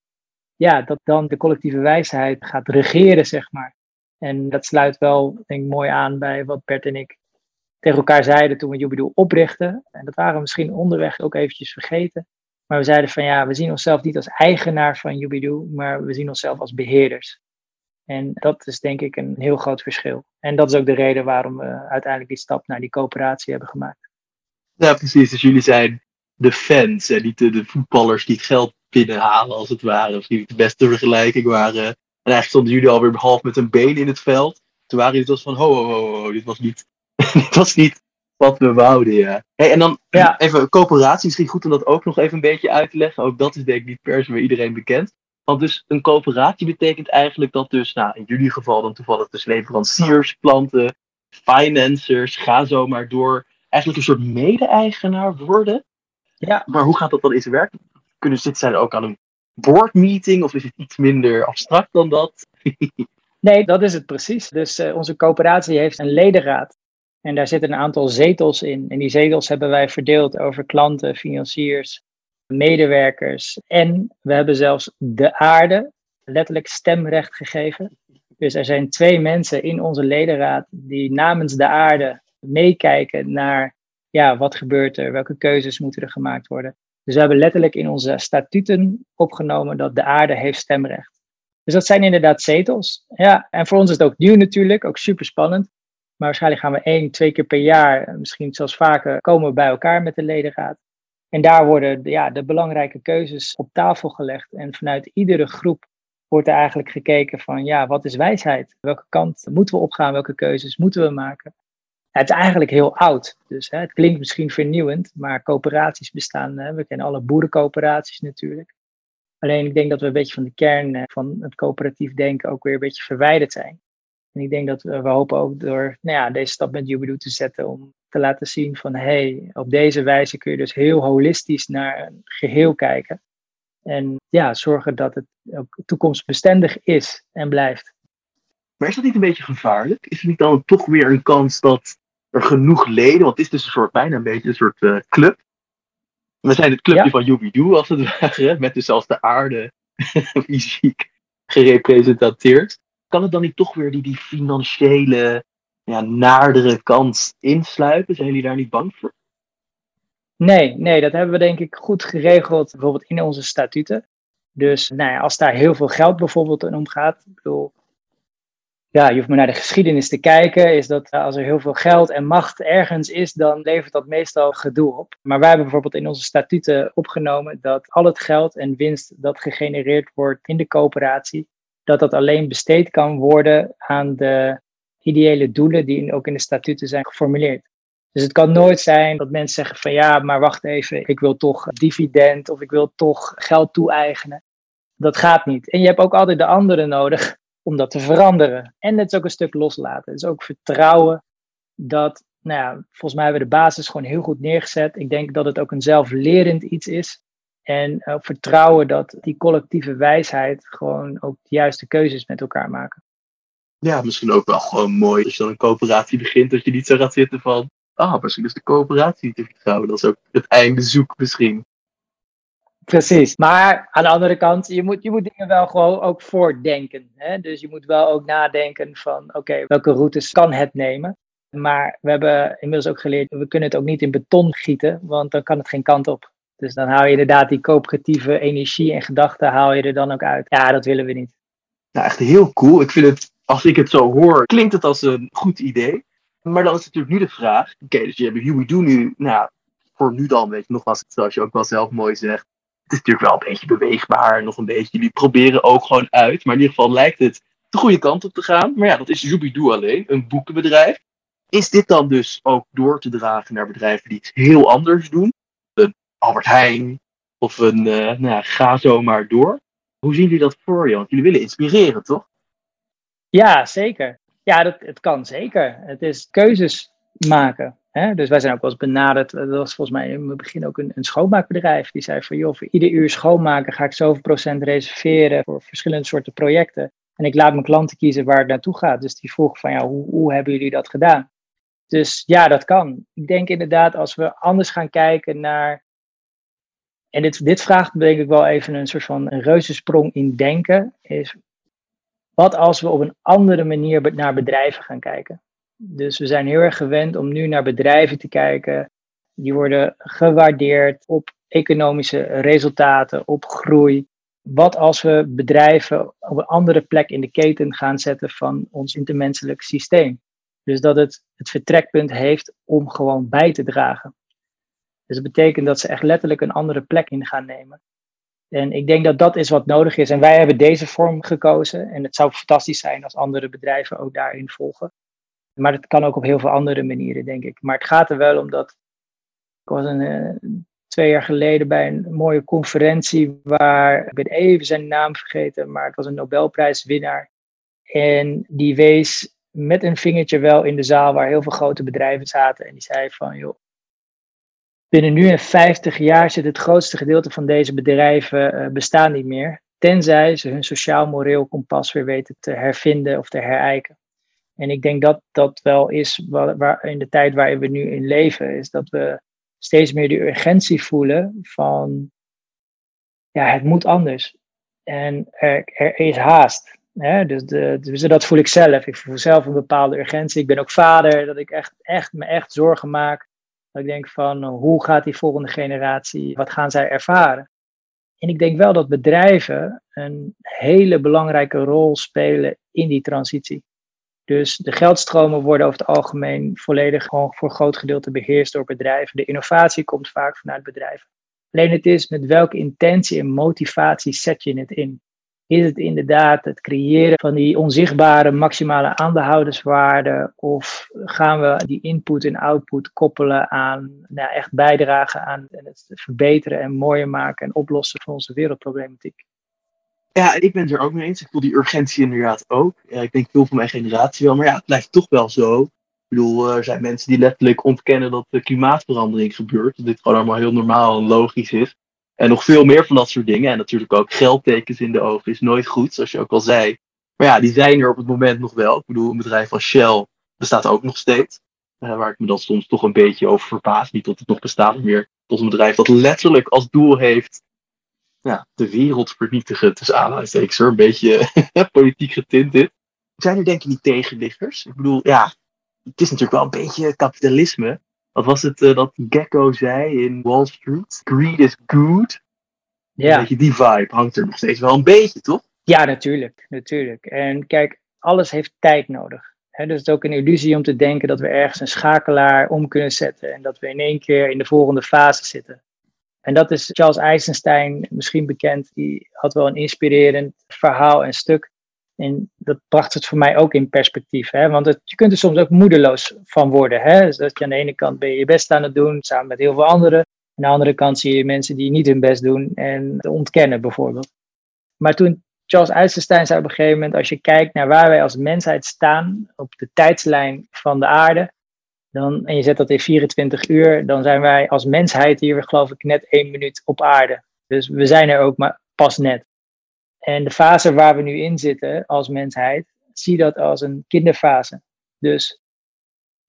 Ja, dat dan de collectieve wijsheid gaat regeren, zeg maar. En dat sluit wel, denk ik, mooi aan bij wat Bert en ik tegen elkaar zeiden toen we Jubidoo oprichten. En dat waren we misschien onderweg ook eventjes vergeten. Maar we zeiden van ja, we zien onszelf niet als eigenaar van Jubidoo, maar we zien onszelf als beheerders. En dat is denk ik een heel groot verschil. En dat is ook de reden waarom we uiteindelijk die stap naar die coöperatie hebben gemaakt. Ja, precies. Dus jullie zijn de fans en niet de, voetballers die het geld binnenhalen, als het ware. Of die de beste vergelijking waren. En eigenlijk stonden jullie alweer half met een been in het veld. Toen waren jullie dus van, ho, ho, ho, ho, dit was niet, [LAUGHS] dit was niet wat we wouden, ja. Hey, en dan ja. even coöperatie, misschien goed om dat ook nog even een beetje uit te leggen. Ook dat is denk ik niet per se bij iedereen bekend. Want dus een coöperatie betekent eigenlijk dat dus, nou in jullie geval dan toevallig dus leveranciers, klanten, financiers, ga zo maar door, eigenlijk een soort mede-eigenaar worden. Ja. Maar hoe gaat dat dan in zijn werk? Kunnen ze zijn ook aan een boardmeeting of is het iets minder abstract dan dat? [LAUGHS] nee, dat is het precies. Dus uh, onze coöperatie heeft een ledenraad. En daar zitten een aantal zetels in. En die zetels hebben wij verdeeld over klanten, financiers, medewerkers. En we hebben zelfs de aarde letterlijk stemrecht gegeven. Dus er zijn twee mensen in onze ledenraad die namens de aarde meekijken naar ja, wat gebeurt er, welke keuzes moeten er gemaakt worden. Dus we hebben letterlijk in onze statuten opgenomen dat de aarde heeft stemrecht. Dus dat zijn inderdaad zetels. Ja, en voor ons is het ook nieuw natuurlijk, ook super spannend. Maar waarschijnlijk gaan we één, twee keer per jaar, misschien zelfs vaker, komen bij elkaar met de ledenraad. En daar worden ja, de belangrijke keuzes op tafel gelegd. En vanuit iedere groep wordt er eigenlijk gekeken van, ja, wat is wijsheid? Welke kant moeten we opgaan? Welke keuzes moeten we maken? Het is eigenlijk heel oud. Dus hè, het klinkt misschien vernieuwend, maar coöperaties bestaan. Hè, we kennen alle boerencoöperaties natuurlijk. Alleen ik denk dat we een beetje van de kern eh, van het coöperatief denken ook weer een beetje verwijderd zijn. En ik denk dat we, we hopen ook door nou ja, deze stap met Jubilee te zetten om te laten zien van hé, hey, op deze wijze kun je dus heel holistisch naar een geheel kijken. En ja, zorgen dat het ook toekomstbestendig is en blijft. Maar is dat niet een beetje gevaarlijk? Is er niet dan toch weer een kans dat er genoeg leden, want het is dus een soort, bijna een beetje een soort uh, club. We zijn het clubje van Yubidu als het ware, met dus als de aarde [LAUGHS] fysiek gerepresenteerd. Kan het dan niet toch weer die, die financiële, ja, naardere kant insluipen? Zijn jullie daar niet bang voor? Nee, nee, dat hebben we denk ik goed geregeld, bijvoorbeeld in onze statuten. Dus nou ja, als daar heel veel geld bijvoorbeeld in omgaat, ik bedoel, ja, je hoeft maar naar de geschiedenis te kijken, is dat als er heel veel geld en macht ergens is, dan levert dat meestal gedoe op. Maar wij hebben bijvoorbeeld in onze statuten opgenomen dat al het geld en winst dat gegenereerd wordt in de coöperatie, dat dat alleen besteed kan worden aan de ideële doelen die ook in de statuten zijn geformuleerd. Dus het kan nooit zijn dat mensen zeggen van ja, maar wacht even, ik wil toch dividend of ik wil toch geld toe-eigenen. Dat gaat niet. En je hebt ook altijd de anderen nodig om dat te veranderen. En het is ook een stuk loslaten. Het is ook vertrouwen dat, nou ja, volgens mij hebben we de basis gewoon heel goed neergezet. Ik denk dat het ook een zelflerend iets is. En ook vertrouwen dat die collectieve wijsheid gewoon ook de juiste keuzes met elkaar maken. Ja, misschien ook wel gewoon mooi als je dan een coöperatie begint, dat je niet zo gaat zitten van, ah, misschien is de coöperatie te vertrouwen. Dat is ook het einde zoek misschien. Precies. Maar aan de andere kant, je moet, je moet dingen wel gewoon ook voordenken. Hè? Dus je moet wel ook nadenken van, oké, welke routes kan het nemen? Maar we hebben inmiddels ook geleerd, we kunnen het ook niet in beton gieten, want dan kan het geen kant op. Dus dan haal je inderdaad die coöperatieve energie en gedachten haal je er dan ook uit. Ja, dat willen we niet. Nou, echt heel cool. Ik vind het, als ik het zo hoor, klinkt het als een goed idee. Maar dan is natuurlijk nu de vraag, oké, dus je hebt Huey Do nu, nou, voor nu dan, weet je, nogmaals, zoals je ook wel zelf mooi zegt, het is natuurlijk wel een beetje beweegbaar, nog een beetje. Jullie proberen ook gewoon uit. Maar in ieder geval lijkt het de goede kant op te gaan. Maar ja, dat is Jubidoe alleen, een boekenbedrijf. Is dit dan dus ook door te dragen naar bedrijven die iets heel anders doen? Albert Heijn of een, uh, nou ga zo maar door. Hoe zien jullie dat voor je? Want jullie willen inspireren, toch? Ja, zeker. Ja, dat, het kan zeker. Het is keuzes maken. Hè? Dus wij zijn ook wel eens benaderd. Dat was volgens mij in het begin ook een, een schoonmaakbedrijf. Die zei van joh, voor ieder uur schoonmaken ga ik zoveel procent reserveren voor verschillende soorten projecten. En ik laat mijn klanten kiezen waar het naartoe gaat. Dus die vroeg van ja, hoe, hoe hebben jullie dat gedaan? Dus ja, dat kan. Ik denk inderdaad als we anders gaan kijken naar. En dit, dit vraagt denk ik wel even een soort van een reuzensprong in denken. Is wat als we op een andere manier naar bedrijven gaan kijken? Dus we zijn heel erg gewend om nu naar bedrijven te kijken. Die worden gewaardeerd op economische resultaten, op groei. Wat als we bedrijven op een andere plek in de keten gaan zetten van ons intermenselijk systeem? Dus dat het het vertrekpunt heeft om gewoon bij te dragen. Dus dat betekent dat ze echt letterlijk een andere plek in gaan nemen. En ik denk dat dat is wat nodig is. En wij hebben deze vorm gekozen. En het zou fantastisch zijn als andere bedrijven ook daarin volgen. Maar het kan ook op heel veel andere manieren, denk ik. Maar het gaat er wel om dat. Ik was een, uh, twee jaar geleden bij een mooie conferentie waar. Ik ben even zijn naam vergeten, maar het was een Nobelprijswinnaar. En die wees met een vingertje wel in de zaal waar heel veel grote bedrijven zaten. En die zei van, joh, binnen nu en 50 jaar zit het grootste gedeelte van deze bedrijven uh, bestaan niet meer. Tenzij ze hun sociaal-moreel kompas weer weten te hervinden of te herijken. En ik denk dat dat wel is waar, waar, in de tijd waarin we nu in leven, is dat we steeds meer de urgentie voelen van ja, het moet anders. En er, er is haast. Hè? Dus, de, dus dat voel ik zelf. Ik voel zelf een bepaalde urgentie. Ik ben ook vader, dat ik echt, echt, me echt zorgen maak. Dat ik denk van, hoe gaat die volgende generatie, wat gaan zij ervaren? En ik denk wel dat bedrijven een hele belangrijke rol spelen in die transitie. Dus de geldstromen worden over het algemeen volledig gewoon voor groot gedeelte beheerst door bedrijven. De innovatie komt vaak vanuit bedrijven. Alleen het is met welke intentie en motivatie zet je het in? Is het inderdaad het creëren van die onzichtbare maximale aandeelhouderswaarde? Of gaan we die input en output koppelen aan nou, echt bijdragen aan het verbeteren en mooier maken en oplossen van onze wereldproblematiek? Ja, ik ben het er ook mee eens. Ik voel die urgentie inderdaad ook. Ik denk veel van mijn generatie wel, maar ja, het blijft toch wel zo. Ik bedoel, er zijn mensen die letterlijk ontkennen dat de klimaatverandering gebeurt. Dat dit gewoon allemaal heel normaal en logisch is. En nog veel meer van dat soort dingen. En natuurlijk ook geldtekens in de ogen is nooit goed, zoals je ook al zei. Maar ja, die zijn er op het moment nog wel. Ik bedoel, een bedrijf als Shell bestaat ook nog steeds. Uh, waar ik me dan soms toch een beetje over verbaas. Niet dat het nog bestaat, meer tot een bedrijf dat letterlijk als doel heeft ja, de wereld vernietigen. Dus aanhalingstekens er een beetje [LAUGHS] politiek getint dit. Zijn er denk ik niet tegenliggers? Ik bedoel, ja, het is natuurlijk wel een beetje kapitalisme. Wat was het uh, dat Gecko zei in Wall Street? Greed is good. Ja. je, die vibe hangt er nog steeds wel een beetje, toch? Ja, natuurlijk. natuurlijk. En kijk, alles heeft tijd nodig. He, dus het is ook een illusie om te denken dat we ergens een schakelaar om kunnen zetten en dat we in één keer in de volgende fase zitten. En dat is Charles Eisenstein misschien bekend. Die had wel een inspirerend verhaal en stuk. En dat bracht het voor mij ook in perspectief. Hè? Want het, je kunt er soms ook moedeloos van worden. Hè? Dus dat je aan de ene kant ben je je best aan het doen, samen met heel veel anderen. Aan de andere kant zie je mensen die niet hun best doen en ontkennen bijvoorbeeld. Maar toen Charles Eisenstein zei op een gegeven moment, als je kijkt naar waar wij als mensheid staan op de tijdslijn van de aarde, dan, en je zet dat in 24 uur, dan zijn wij als mensheid hier, geloof ik, net één minuut op aarde. Dus we zijn er ook maar pas net. En de fase waar we nu in zitten als mensheid, zie dat als een kinderfase. Dus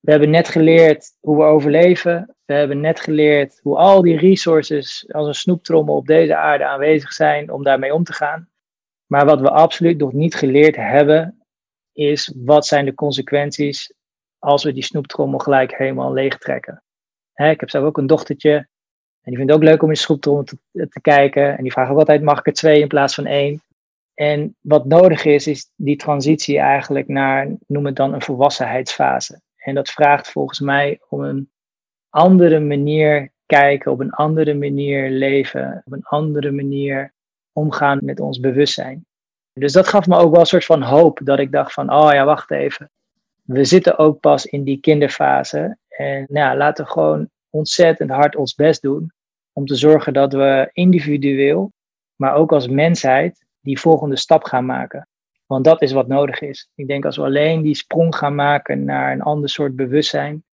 we hebben net geleerd hoe we overleven. We hebben net geleerd hoe al die resources als een snoeptrommel op deze aarde aanwezig zijn om daarmee om te gaan. Maar wat we absoluut nog niet geleerd hebben, is wat zijn de consequenties als we die snoeptrommel gelijk helemaal leegtrekken. Hè, ik heb zelf ook een dochtertje. En die vindt het ook leuk om in de snoeptrommel te, te kijken. En die vraagt ook altijd, mag ik er twee in plaats van één? En wat nodig is, is die transitie eigenlijk naar, noem het dan een volwassenheidsfase. En dat vraagt volgens mij om een andere manier kijken, op een andere manier leven, op een andere manier omgaan met ons bewustzijn. Dus dat gaf me ook wel een soort van hoop, dat ik dacht van, oh ja, wacht even. We zitten ook pas in die kinderfase. En nou, laten we gewoon ontzettend hard ons best doen om te zorgen dat we individueel, maar ook als mensheid, die volgende stap gaan maken. Want dat is wat nodig is. Ik denk als we alleen die sprong gaan maken naar een ander soort bewustzijn,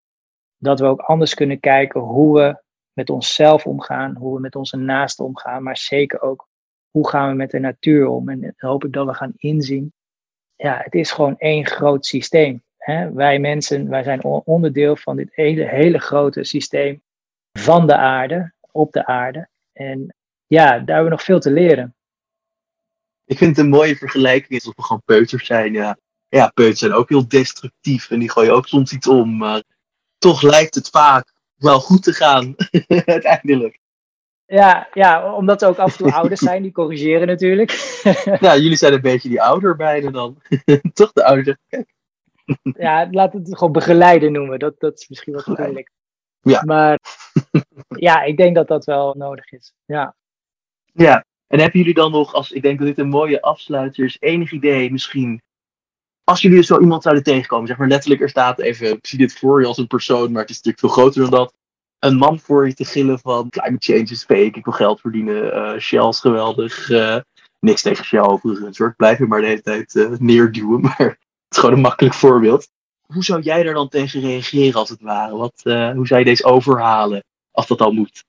dat we ook anders kunnen kijken hoe we met onszelf omgaan, hoe we met onze naasten omgaan, maar zeker ook hoe gaan we met de natuur om. En hoop ik dat we gaan inzien, ja, het is gewoon één groot systeem. Hè? Wij mensen, wij zijn onderdeel van dit hele, hele grote systeem van de aarde, op de aarde. En ja, daar hebben we nog veel te leren. Ik vind het een mooie vergelijking is of we gewoon peuters zijn. Ja, ja peuters zijn ook heel destructief en die gooien ook soms iets om. Maar toch lijkt het vaak wel goed te gaan, [LAUGHS] uiteindelijk. Ja, ja, omdat ze ook af en toe ouders zijn, die corrigeren natuurlijk. [LAUGHS] nou, jullie zijn een beetje die ouder bijna dan. [LAUGHS] toch de ouders kijk. [LAUGHS] ja, we het gewoon begeleiden noemen. Dat, dat is misschien wat moeilijk. Ja. Maar [LAUGHS] ja, ik denk dat dat wel nodig is. Ja. Ja, en hebben jullie dan nog, als ik denk dat dit een mooie afsluiter is, enig idee misschien, als jullie zo iemand zouden tegenkomen, zeg maar letterlijk, er staat even, ik zie dit voor je als een persoon, maar het is natuurlijk veel groter dan dat, een man voor je te gillen van climate change is fake, ik wil geld verdienen, uh, Shell is geweldig, uh, niks tegen Shell overigens hoor, blijf je maar de hele tijd uh, neerduwen, [LAUGHS] maar is gewoon een makkelijk voorbeeld. Hoe zou jij daar dan tegen reageren als het ware? Wat, hoe zou je deze overhalen, als dat al moet?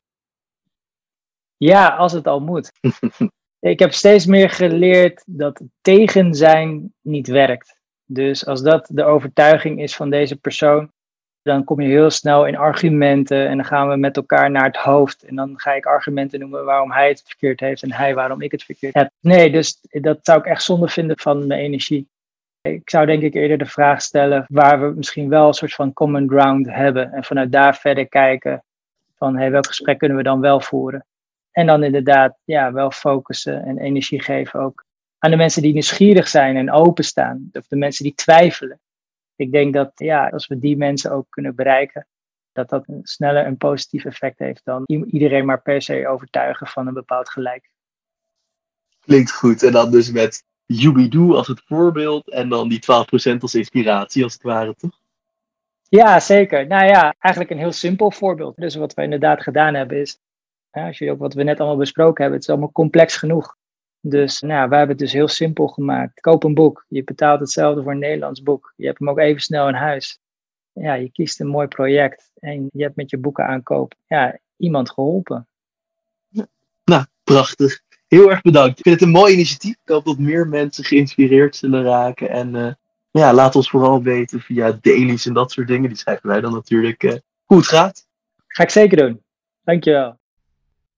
Ja, als het al moet. [LAUGHS] ik heb steeds meer geleerd dat tegen zijn niet werkt. Dus als dat de overtuiging is van deze persoon, dan kom je heel snel in argumenten en dan gaan we met elkaar naar het hoofd. En dan ga ik argumenten noemen waarom hij het verkeerd heeft en hij waarom ik het verkeerd heb. Nee, dus dat zou ik echt zonde vinden van mijn energie. Ik zou denk ik eerder de vraag stellen waar we misschien wel een soort van common ground hebben. En vanuit daar verder kijken van hey, welk gesprek kunnen we dan wel voeren. En dan inderdaad ja, wel focussen en energie geven ook aan de mensen die nieuwsgierig zijn en openstaan. Of de mensen die twijfelen. Ik denk dat ja, als we die mensen ook kunnen bereiken, dat dat sneller een positief effect heeft dan iedereen maar per se overtuigen van een bepaald gelijk. Klinkt goed. En dan dus met Yubidu als het voorbeeld en dan die 12% als inspiratie als het ware, toch? Ja, zeker. Nou ja, eigenlijk een heel simpel voorbeeld. Dus wat we inderdaad gedaan hebben is, als je ook wat we net allemaal besproken hebben, het is allemaal complex genoeg. Dus nou, wij hebben het dus heel simpel gemaakt. Koop een boek. Je betaalt hetzelfde voor een Nederlands boek. Je hebt hem ook even snel in huis. Ja, je kiest een mooi project en je hebt met je boeken aankoop ja, iemand geholpen. Nou, prachtig. Heel erg bedankt. Ik vind het een mooi initiatief. Ik hoop dat meer mensen geïnspireerd zullen raken. En uh, ja, laat ons vooral weten via dailies en dat soort dingen. Die schrijven wij dan natuurlijk uh, hoe het gaat. Ga ik zeker doen. Dankjewel.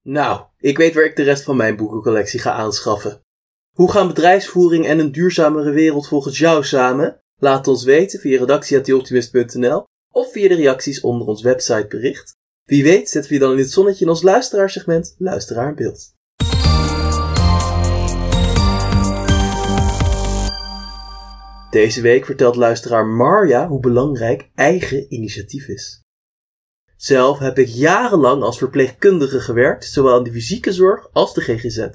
Nou, ik weet waar ik de rest van mijn boekencollectie ga aanschaffen. Hoe gaan bedrijfsvoering en een duurzamere wereld volgens jou samen? Laat ons weten via redactie.theoptimist.nl of via de reacties onder ons websitebericht. Wie weet zetten we je dan in het zonnetje in ons luisteraarsegment Luisteraar in Beeld. Deze week vertelt luisteraar Marja hoe belangrijk eigen initiatief is. Zelf heb ik jarenlang als verpleegkundige gewerkt, zowel in de fysieke zorg als de GGZ.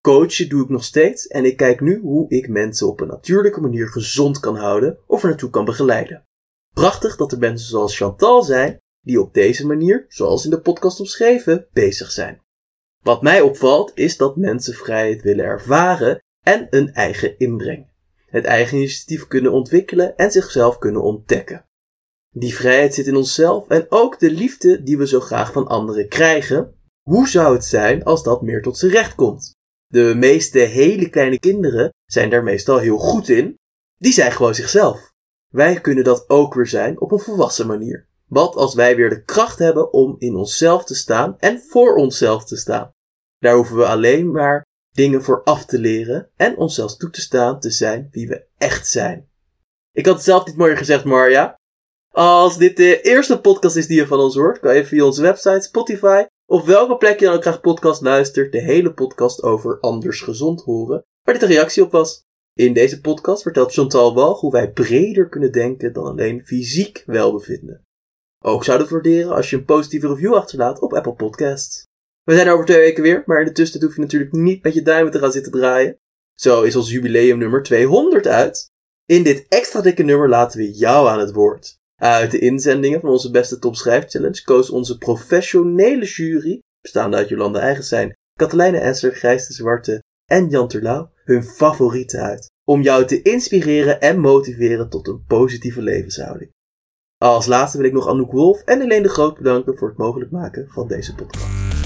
Coachen doe ik nog steeds en ik kijk nu hoe ik mensen op een natuurlijke manier gezond kan houden of er naartoe kan begeleiden. Prachtig dat er mensen zoals Chantal zijn die op deze manier, zoals in de podcast omschreven, bezig zijn. Wat mij opvalt is dat mensen vrijheid willen ervaren en een eigen inbreng. Het eigen initiatief kunnen ontwikkelen en zichzelf kunnen ontdekken. Die vrijheid zit in onszelf en ook de liefde die we zo graag van anderen krijgen. Hoe zou het zijn als dat meer tot zijn recht komt? De meeste hele kleine kinderen zijn daar meestal heel goed in. Die zijn gewoon zichzelf. Wij kunnen dat ook weer zijn op een volwassen manier. Wat als wij weer de kracht hebben om in onszelf te staan en voor onszelf te staan? Daar hoeven we alleen maar dingen voor af te leren en onszelf toe te staan te zijn wie we echt zijn. Ik had het zelf niet mooier gezegd, Marja. Als dit de eerste podcast is die je van ons hoort, kan je via onze website, Spotify of welke plek je dan ook graag podcast luistert, de hele podcast over anders gezond horen, waar dit een reactie op was. In deze podcast vertelt Chantal Walg hoe wij breder kunnen denken dan alleen fysiek welbevinden. Ook zou het waarderen als je een positieve review achterlaat op Apple Podcasts. We zijn er over twee weken weer, maar in de tussentijd hoef je natuurlijk niet met je duimen te gaan zitten draaien. Zo is ons jubileumnummer 200 uit. In dit extra dikke nummer laten we jou aan het woord. Uit de inzendingen van onze beste Top Schrijf Challenge koos onze professionele jury, bestaande uit Jolanda Eigenstein, Katelijne Esser, Gijs de Zwarte en Jan Terlouw, hun favorieten uit. Om jou te inspireren en motiveren tot een positieve levenshouding. Als laatste wil ik nog Anouk Wolf en Helene de Groot bedanken voor het mogelijk maken van deze podcast.